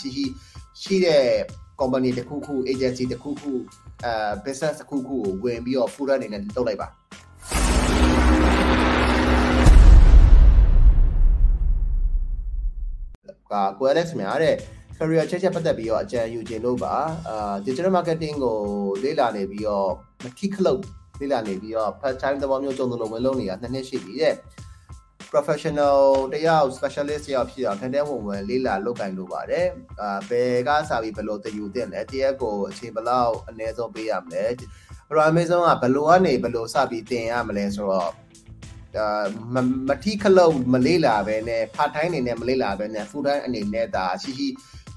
ရှိရှိရှိတဲ့ company တစ်ခုခု agency တစ်ခုခုအဲ business တစ်ခုခုကိုဝင်ပြီးတော့ full အနေနဲ့လုပ်လိုက်ပါကကို Alex များတဲ့ career ချက်ချက်ပတ်သက်ပြီးတော့အကြံယူခြင်းလို့ပါအာ digital marketing ကိုလေ့လာနေပြီးတော့မထိခလုတ်လေ့လာနေပြီးတော့ part time သဘောမျိုးကြုံလို့ဝင်လုံးနေတာနှစ်နှစ်ရှိပြီတဲ့ professional တယောက် specialist တယောက်ဖြစ်အောင်ထန်တဲ့ဝင်ဝင်လေးလာလုပ်ကင်လို့ပါတယ်အာဘယ်ကစာပြီးဘယ်လိုတယူတင်လဲတရက်ကိုအချိန်ဘယ်လောက်အနည်းဆုံးပေးရမလဲအဲ့တော့ Amazon ကဘယ်လိုကနေဘယ်လိုစပြီးတင်ရမလဲဆိုတော့အာမတိခလုတ်မလေးလာပဲနဲ့ part time အနေနဲ့မလေးလာပဲနဲ့ full time အနေနဲ့ဒါရှိရှိ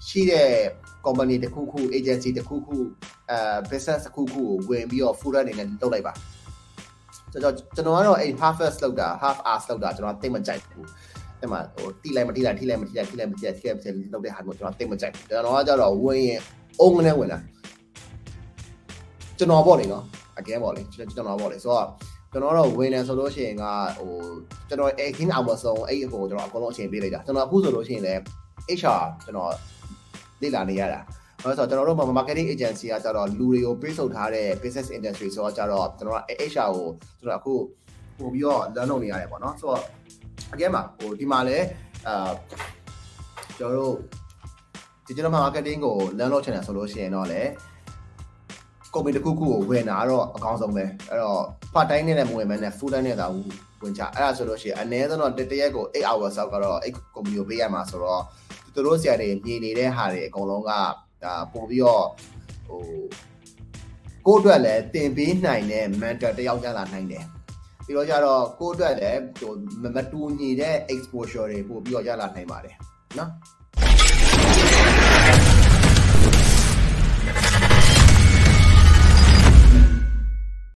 ရှိတဲ့ company တစ်ခုခု agency တစ်ခုခုအဲ business တစ်ခုခုကိုဝင်ပြီးတော့ full time အနေနဲ့လုပ်လိုက်ပါ ကျွန်တော်ကျွန်တော်ကတော့အဲ့ half fast လောက်တာ half hours လောက်တာကျွန်တော်သိမကြိုက်ဘူးအဲ့မှာဟိုတိလိုက်မတိလိုက်ထိလိုက်မထိလိုက်ထိလိုက်မထိလိုက်ထိလိုက်မထိလိုက်လောက်တဲ့ဟာကိုကျွန်တော်သိမကြိုက်ဘူးကျွန်တော်ကကြတော့ဝင်ရင်အုံးနဲ့ဝင်လာကျွန်တော်ပေါ့လေနော်အကဲပေါ့လေကျွန်တော်ပေါ့လေဆိုတော့ကျွန်တော်တော့ဝင်တယ်ဆိုလို့ရှိရင်ကဟိုကျွန်တော် Akin Amazon အဲ့ဟိုကျွန်တော်အကုန်လုံးအချိန်ပေးလိုက်တာကျွန်တော်အခုဆိုလို့ရှိရင်လည်း HR ကျွန်တော်လေ့လာနေရတာ ဘာလို့ဆိုတော့ကျွန်တော်တို့ marketing agency ကကြတော့လူတွေကိုပေးဆုပ်ထားတဲ့ business industry ဆိုတော့ကြတော့ကျွန်တော်က HR ကိုကျွန်တော်အခုပို့ပြီးတော့ learn လုပ်နေရတယ်ပေါ့နော်ဆိုတော့အကဲမှာဟိုဒီမှာလည်းအာကျွန်တော်တို့ digital marketing ကို learn လုပ်ချင်တယ်ဆိုလို့ရှိရင်တော့လည်း company တစ်ခုခုကိုဝင်တာတော့အကောင်းဆုံးပဲအဲ့တော့ part time နဲ့လည်းမဝင်မနဲ့ full time နဲ့သာဝင်ချအဲ့ဒါဆိုလို့ရှိရင်အနည်းဆုံးတော့တရက်ကို8 hours ဆောက်ကတော့အဲ့ company ကိုပေးရမှာဆိုတော့သူတို့ဆရာတွေမြင်နေတဲ့ဟာတွေအကုန်လုံးက ဒါပို့ပြီးတော့ဟိုကိုယ့်အတွက်လည်းတင်ပေးနိုင်တဲ့ mentor တယောက်ရလာနိုင်တယ်ပြီးတော့ကြတော့ကိုယ့်အတွက်လည်းဟိုမတူညီတဲ့ exposure တွေပို့ပြီးတော့ရလာနိုင်ပါတယ်နော်